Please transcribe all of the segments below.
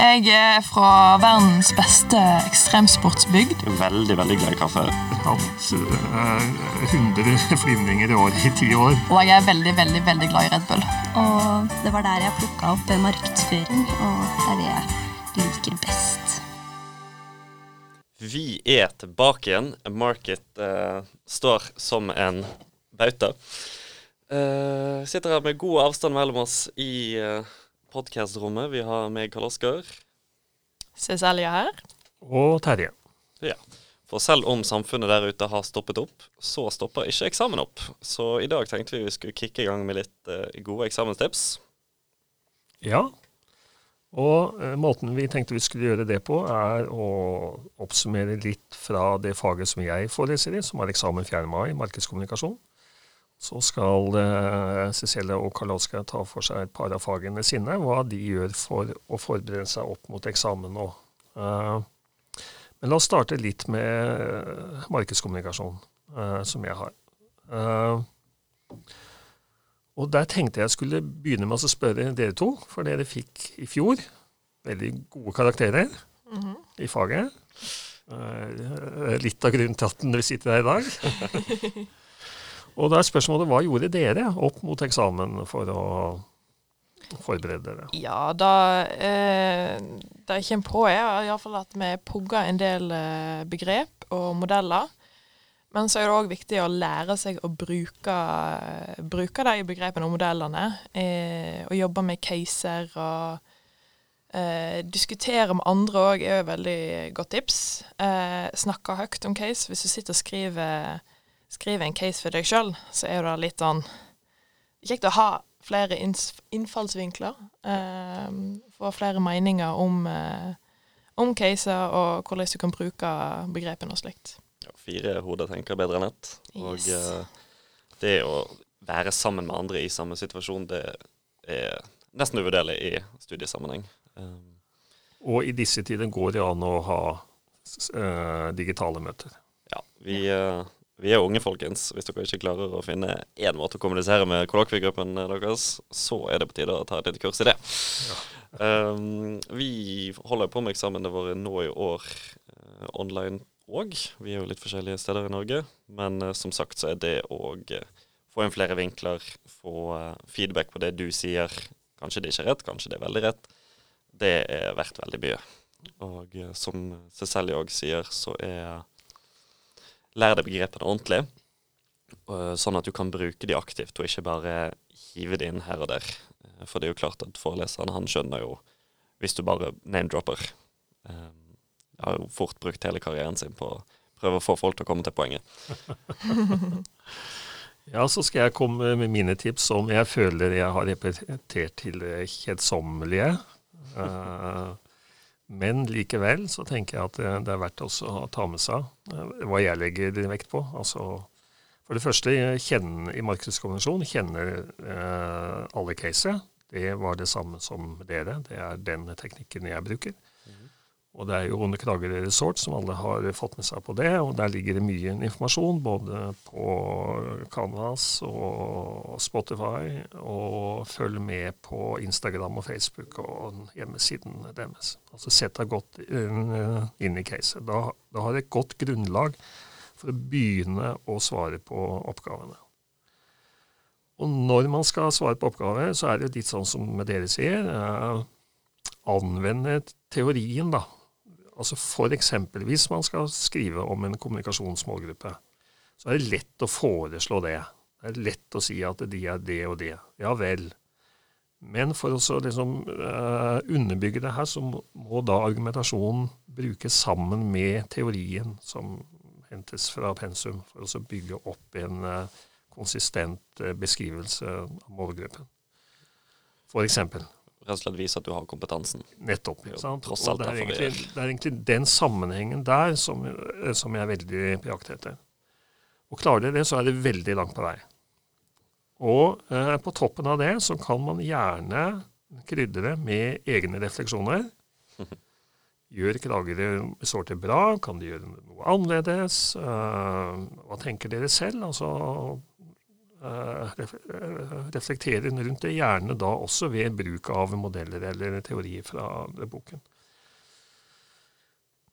Jeg er fra verdens beste ekstremsportsbygd. Veldig, veldig glad i kaffe. Hatt uh, 100 flyvninger i året i ti år. Og jeg er veldig, veldig veldig glad i Red Bull. Og det var der jeg plukka opp markedsføring, og det er det jeg liker best. Vi er tilbake igjen. Market uh, står som en bauta. Uh, sitter her med god avstand mellom oss i uh, podkastrommet. Vi har meg, Karl Oskar. Cecilia her. Og Terje. Ja. For selv om samfunnet der ute har stoppet opp, så stopper ikke eksamen opp. Så i dag tenkte vi vi skulle kicke i gang med litt uh, gode eksamenstips. Ja. Og eh, måten vi tenkte vi skulle gjøre det på, er å oppsummere litt fra det faget som jeg foreleser i, som er eksamen 4. mai, markedskommunikasjon. Så skal eh, Cecilia og Karl ta for seg et par av fagene sine, hva de gjør for å forberede seg opp mot eksamen nå. Eh, men la oss starte litt med eh, markedskommunikasjon, eh, som jeg har. Eh, og der tenkte jeg skulle begynne med å spørre dere to, for dere fikk i fjor veldig gode karakterer mm -hmm. i faget. Uh, litt av grunnen til at dere sitter her i dag. og da er spørsmålet hva gjorde dere opp mot eksamen for å forberede dere? Ja, da eh, jeg kommer på, er iallfall at vi pugger en del eh, begrep og modeller men så er det òg viktig å lære seg å bruke, bruke de begrepene og modellene. Eh, og jobbe med caser og eh, diskutere med andre òg er et veldig godt tips. Eh, snakke høyt om case. Hvis du sitter og skriver, skriver en case for deg sjøl, så er det litt sånn kjekt å ha flere innfallsvinkler. Eh, få flere meninger om, eh, om caser og hvordan du kan bruke begrepene og slikt fire hoder tenker bedre enn ett. Og eh, det å være sammen med andre i samme situasjon, det er nesten uvurderlig i studiesammenheng. Um, og i disse tider går det an å ha uh, digitale møter. Ja, vi, uh, vi, er unge, folkens. Hvis dere ikke klarer å finne én måte å kommunisere med kollokviegruppen deres, så er det på tide å ta et lite kurs i det. Ja. Um, vi holder på med eksamene våre nå i år online òg. Vi er jo litt forskjellige steder i Norge. Men uh, som sagt så er det å uh, få inn flere vinkler, få uh, feedback på det du sier. Kanskje det ikke er rett, kanskje det er veldig rett. Det er verdt veldig mye. Og som Cecilie òg sier, så er Lær deg begrepene ordentlig, sånn at du kan bruke de aktivt, og ikke bare hive det inn her og der. For det er jo klart at foreleseren han skjønner jo hvis du bare name-dropper. Jeg har jo fort brukt hele karrieren sin på å prøve å få folk til å komme til poenget. ja, så skal jeg komme med mine tips som jeg føler jeg har repetert til det kjedsommelige. Uh, men likevel så tenker jeg at det er verdt også å ta med seg uh, hva jeg legger vekt på. Altså, for det første, kjenner, i markedskonvensjon kjenner eh, alle caset. Det var det samme som dere. Det er den teknikken jeg bruker. Og det er jo Kragerø Resort som alle har fått med seg på det. Og der ligger det mye informasjon både på Canvas og Spotify. Og følg med på Instagram og Facebook og hjemmesiden deres. Altså sett deg godt inn i caset. Da, da har du et godt grunnlag for å begynne å svare på oppgavene. Og når man skal svare på oppgaver, så er det litt sånn som dere sier. Eh, anvende teorien, da Altså F.eks. hvis man skal skrive om en kommunikasjonsmålgruppe, så er det lett å foreslå det. Det er lett å si at de er det og det. Ja vel. Men for å liksom, uh, underbygge det her, så må da argumentasjonen brukes sammen med teorien som hentes fra pensum, for å bygge opp en uh, konsistent uh, beskrivelse av målgruppen. For eksempel rett og slett vise at du har kompetansen. Nettopp. ikke sant? Tross alt det er, egentlig, det er egentlig den sammenhengen der som, eh, som jeg er veldig på jakt etter. Og klarer dere det, så er det veldig langt på vei. Og eh, på toppen av det så kan man gjerne krydre med egne refleksjoner. Gjør Kragerø til bra? Kan de gjøre noe annerledes? Eh, hva tenker dere selv? Altså, eh, ref- eh, reflektere rundt det, gjerne da også ved bruk av modeller eller teorier fra boken.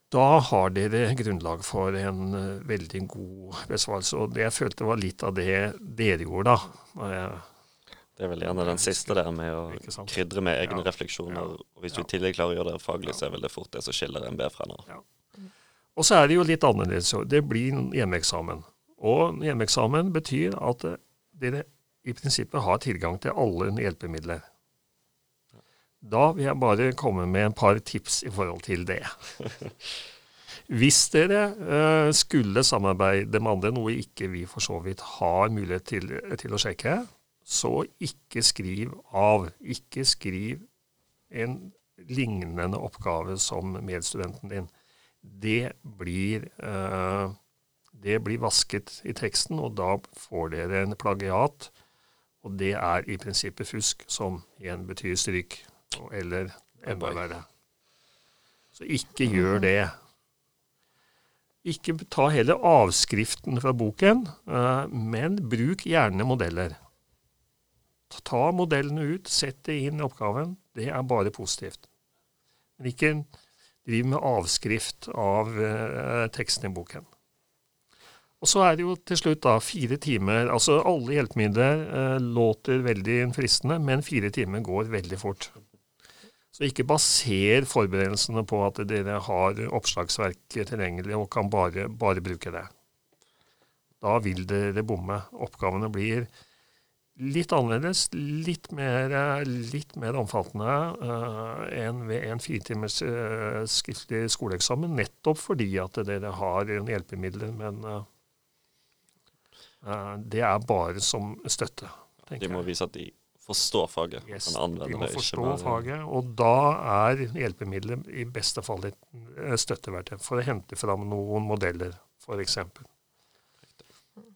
Da har dere grunnlag for en eh, veldig god besvarelse. Og det jeg følte var litt av det dere gjorde da. Det er vel gjerne den siste der med å krydre med egne Ja. refleksjoner. Og hvis du i tillegg klarer å gjøre det faglig, så er vel det fort det som skiller MB fra nå. Og så er det jo litt annerledes. Det blir en hjemmeeksamen. Og hjemmeeksamen betyr at dere i prinsippet har tilgang til alle hjelpemidler. Da vil jeg bare komme med en par tips i forhold til det. Hvis dere eh, skulle samarbeide med andre, noe ikke vi for så vidt har mulighet til, til å sjekke, så ikke skriv av. Ikke skriv en lignende oppgave som medstudenten din. Det blir, eh, det blir vasket i teksten, og da får dere en plagiat. Og det er i prinsippet fusk, som igjen betyr stryk, eller enda verre. Så ikke gjør det. Ikke ta heller avskriften fra boken, eh, men bruk gjerne modeller. Ta modellene ut, sett det inn i oppgaven. Det er bare positivt. Men ikke driv med avskrift av eh, teksten i boken. Og så er det jo til slutt da fire timer. Altså alle hjelpemidler eh, låter veldig fristende, men fire timer går veldig fort. Så ikke baser forberedelsene på at dere har oppslagsverk tilgjengelig og kan bare, bare bruke det. Da vil dere bomme. Oppgavene blir litt annerledes, litt mer, eh, litt mer omfattende uh, enn ved en firetimers uh, skriftlig skoleeksamen, nettopp fordi at dere har hjelpemidler, men eh, eh, det er bare som støtte, De må vise at de forstår faget. Yes, de må forstå bare- faget, og da er hjelpemidler i beste fall et eh, støtteverktøy for å hente fram noen modeller, f.eks.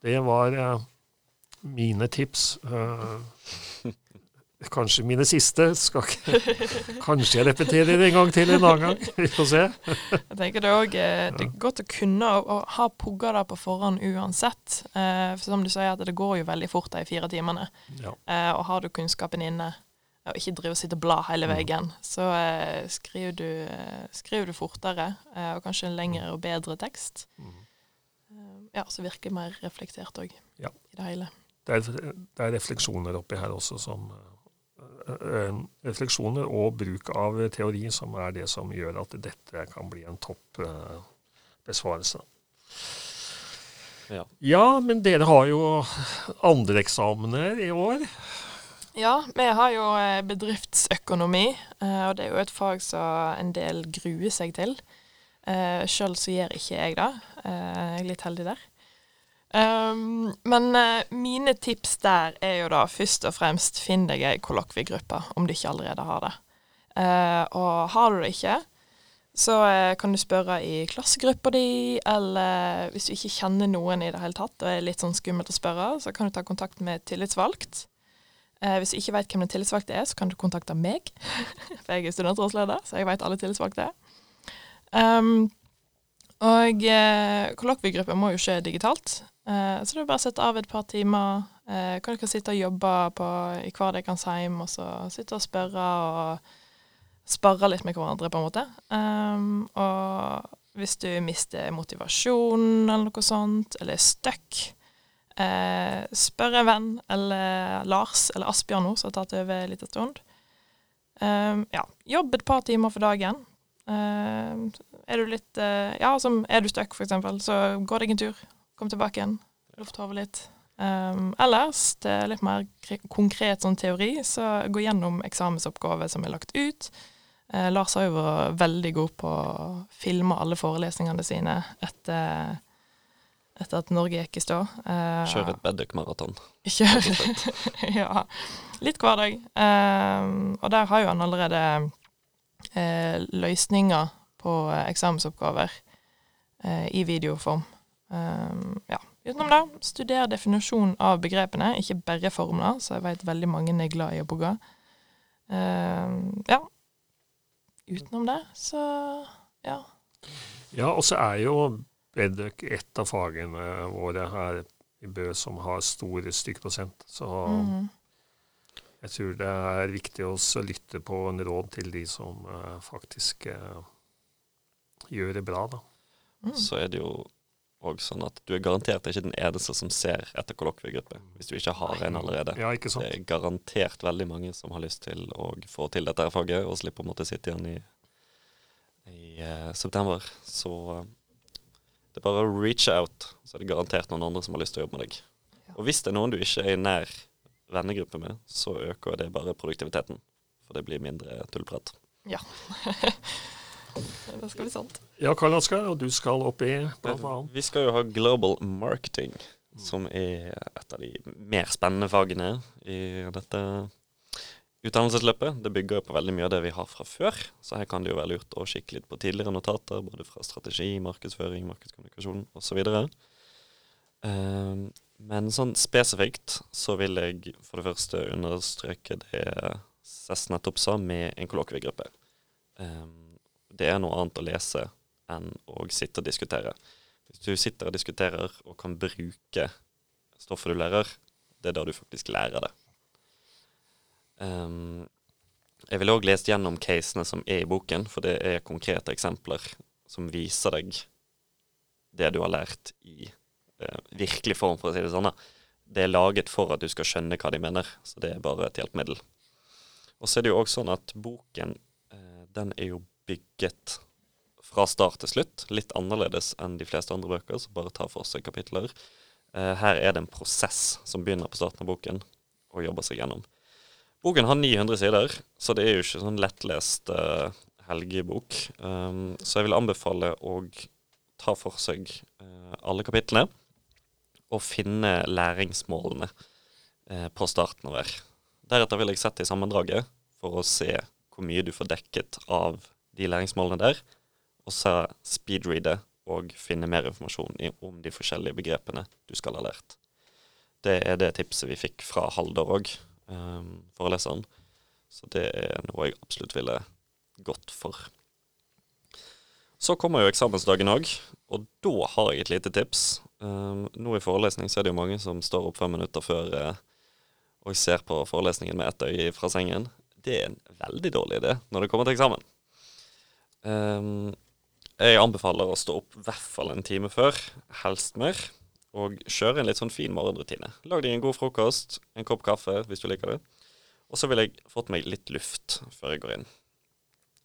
Det var eh, mine tips. Kanskje mine siste. Skal ikke, kanskje jeg repeterer det en gang til en annen gang. Vi får se. Jeg tenker Det er også, eh, det er godt å kunne å, ha pugga det på forhånd uansett. Eh, for som du sier, at det går jo veldig fort de fire timene. Ja. Eh, og har du kunnskapen inne, og ikke drive og sitte og bla hele Mm. veien, så skriver, du, skriver du fortere, og kanskje en lengre og bedre tekst. Mm. Ja, så virker det mer reflektert òg, Ja. i det hele. Det er, det er refleksjoner oppi her også som Refleksjoner og bruk av teori som er det som gjør at dette kan bli en topp eh, besvarelse. Ja. Ja, men dere har jo andre eksamener i år. Ja, vi har jo eh, bedriftsøkonomi, eh, og det er jo et fag som en del gruer seg til. Sjøl så gjør ikke jeg det. Eh, jeg er litt heldig der. Um, men uh, mine tips der er jo da først og fremst finn deg ei kollokviegruppe, om du ikke allerede har det. Uh, og har du det ikke, så uh, kan du spørre i klassegruppa di, eller hvis du ikke kjenner noen i det hele tatt, og er litt sånn skummelt å spørre, så kan du ta kontakt med tillitsvalgt. Hvis du ikke vet hvem den tillitsvalgte er, så kan du kontakte meg. For jeg er studentrådsleder, så jeg vet alle tillitsvalgte. Um, og eh, kollokviegruppen må jo skje digitalt, eh, så det er bare å sette av et par timer. Eh, kan dere sitte og jobbe på, i hver deres heim, og så sitte og spørre og sparre litt med hverandre, på en måte. Um, og hvis du mister motivasjon eller noe sånt, eller er stuck, eh, spør en venn, eller Lars eller Asbjørn nå, som har tatt over en liten stund. Um, ja, jobb et par timer for dagen. Uh, er du litt uh, Ja, som er du stuck, eksempel, så gå deg en tur. Kom tilbake igjen. Luft hodet litt. Um, ellers, det er litt mer konkret sånn teori, så gå gjennom eksamensoppgaver som er lagt ut. Eh, Lars har jo vært veldig god på å filme alle forelesningene sine etter, etter at Norge gikk i stå. Eh, Kjør et Bedduck-maraton. Kjør. ja. Litt hver dag. Um, og der har jo han allerede eh, løsninger på eh, eksamensoppgaver eh, i videoform. Um, ja. Utenom det, studer definisjon av begrepene, ikke bare formler, så jeg vet veldig mange er glad i å pugge. Um, ja. Utenom det, så ja. Ja, og så er jo Bedøk et av fagene våre her i Bø som har stor stykkprosent. Så Mhm. jeg tror det er viktig å lytte på en råd til de som uh, faktisk uh, gjør det bra, da. Mm. Så er det jo òg sånn at du er garantert ikke den eneste som ser etter kollokviegruppe, hvis du ikke har en allerede. Ja, ikke sant? Det er garantert veldig mange som har lyst til å få til dette faget, og slippe å måtte sitte igjen i, i uh, september. Så uh, det er bare å reach out, så er det garantert noen andre som har lyst til å jobbe med deg. Ja. Og hvis det er noen du ikke er i nær vennegruppe med, så øker det bare produktiviteten. For det blir mindre tullprat. Det skal bli sant. Ja, Karl Oskar, og du skal opp i blant Vi skal jo ha global marketing, som er et av de mer spennende fagene i dette utdannelsesløpet. Det bygger jo på veldig mye av det vi har fra før, så her kan det jo være lurt å kikke litt på tidligere notater, både fra strategi, markedsføring, markedskommunikasjon osv. Um, men sånn spesifikt så vil jeg for det første understreke det Cess nettopp sa, med en kollokviegruppe. Um, det er noe annet å lese enn å sitte og diskutere. Hvis du sitter og diskuterer og kan bruke stoffet du lærer, det er da du faktisk lærer det. Um, jeg ville òg lest gjennom casene som er i boken, for det er konkrete eksempler som viser deg det du har lært i eh, virkelig form, for å si det sånn. Det er laget for at du skal skjønne hva de mener, så det er bare et hjelpemiddel. Og så er det jo også sånn at boken, eh, den er jo bygget fra start til slutt. Litt annerledes enn de fleste andre bøker som bare tar for seg kapitler. Eh, her er det en prosess som begynner på starten av boken, og jobber seg gjennom. Boken har 900 sider, så det er jo ikke sånn lettlest uh, helgebok. Um, så jeg vil anbefale å ta for seg eh, alle kapitlene og finne læringsmålene eh, på starten av hver. Deretter vil jeg sette i sammendraget for å se hvor mye du får dekket av de læringsmålene der, og så speedreade og finne mer informasjon om de forskjellige begrepene du skal ha lært. Det er det tipset vi fikk fra Halder òg, um, foreleseren. Så det er noe jeg absolutt ville gått for. Så kommer jo eksamensdagen òg, og da har jeg et lite tips. Um, nå i forelesning så er det jo mange som står opp fem minutter før uh, og ser på forelesningen med ett øye fra sengen. Det er en veldig dårlig idé når det kommer til eksamen. Um, jeg anbefaler å stå opp i hvert fall en time før, helst mer, og kjøre en litt sånn fin morgenrutine. Lag deg en god frokost, en kopp kaffe hvis du liker det. Og så vil jeg fått meg litt luft før jeg går inn.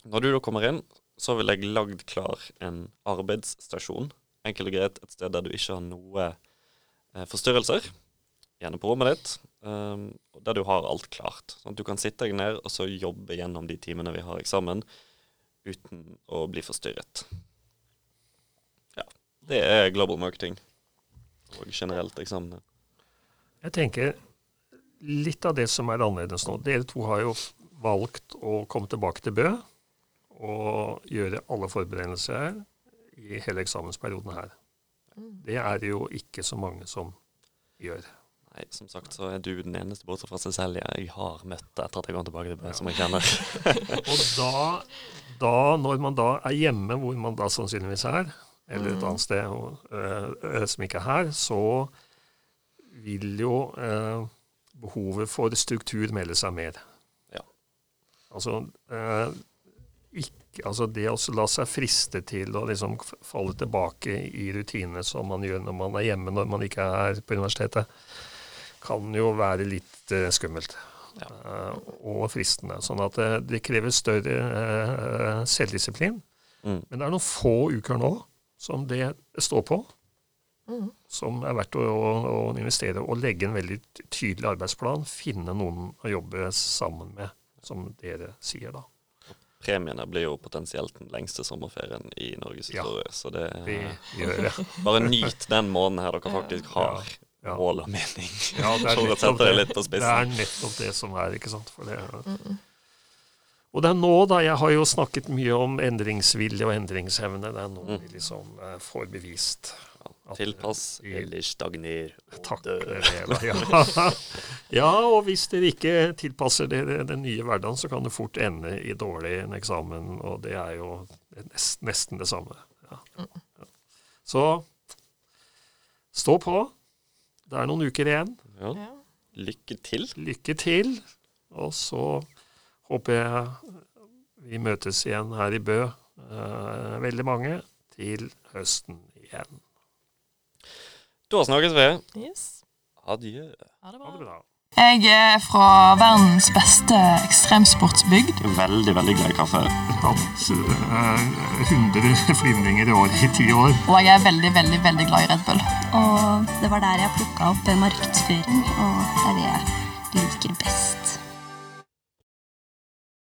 Når du da kommer inn, så vil jeg lagd klar en arbeidsstasjon. Enkelt og greit et sted der du ikke har noe eh, forstyrrelser. Gjerne på rommet ditt, um, der du har alt klart. Sånn at du kan sitte deg ned og så jobbe gjennom de timene vi har eksamen, uten å bli forstyrret. Ja. Det er global marketing. Og generelt eksamen. Jeg tenker litt av det som er annerledes nå. Dere to har jo valgt å komme tilbake til Bø og gjøre alle forberedelser i hele eksamensperioden her. Det er det jo ikke så mange som gjør. Nei, som sagt så er du den eneste bortsett fra Cecilie jeg har møtt etter at jeg kom tilbake til Bø, som jeg kjenner. Og da, da, når man da er hjemme, hvor man da sannsynligvis er, eller et annet sted og, øh, som ikke er her, så vil jo øh, behovet for struktur melde seg mer. Ja. Altså, øh, ikke, altså det å la seg friste til å liksom falle tilbake i rutinene som man gjør når man er hjemme når man ikke er på universitetet, kan jo være litt øh, skummelt. Ja. Eh, og fristende. Sånn at det, det krever større eh, selvdisiplin. Mm. Men det er noen få uker nå som det står på, mm. som er verdt å, å, å investere og legge en veldig tydelig arbeidsplan. Finne noen å jobbe sammen med, som dere sier da. Premiene blir jo potensielt den lengste sommerferien i Norges Ja. historie. Så det Vi er gjør det. Bare nyt den måneden her dere faktisk har Ja. Mål og mening. Ja, det er nettopp det det. litt på Det er nettopp det som er, ikke sant. For det, og det er nå, da. Jeg har jo snakket mye om endringsvilje og endringsevne. Det er nå Mm. vi liksom eh, får bevist. Ja, Tilpass vi- eller stagner og Takk dø. det. Ja. ja, og hvis dere ikke tilpasser dere den nye hverdagen, så kan det fort ende i dårlig en eksamen, og det er jo nest, nesten det samme. Ja. Ja. Så stå på. Det er noen uker igjen. Ja. Ja. Lykke til. Lykke til. Og så håper jeg vi møtes igjen her i Bø, eh, veldig mange, til høsten igjen. Da snakkes vi. Yes. Adjø. Ha det Ha det bra. Jeg er fra verdens beste ekstremsportsbygd. Veldig, veldig glad i kaffe. Hatt eh, 100 flyvninger i året i ti år. Og jeg er veldig, veldig, veldig glad i Red Bull. Og det var der jeg plukka opp markedsføring, og det er det jeg liker best.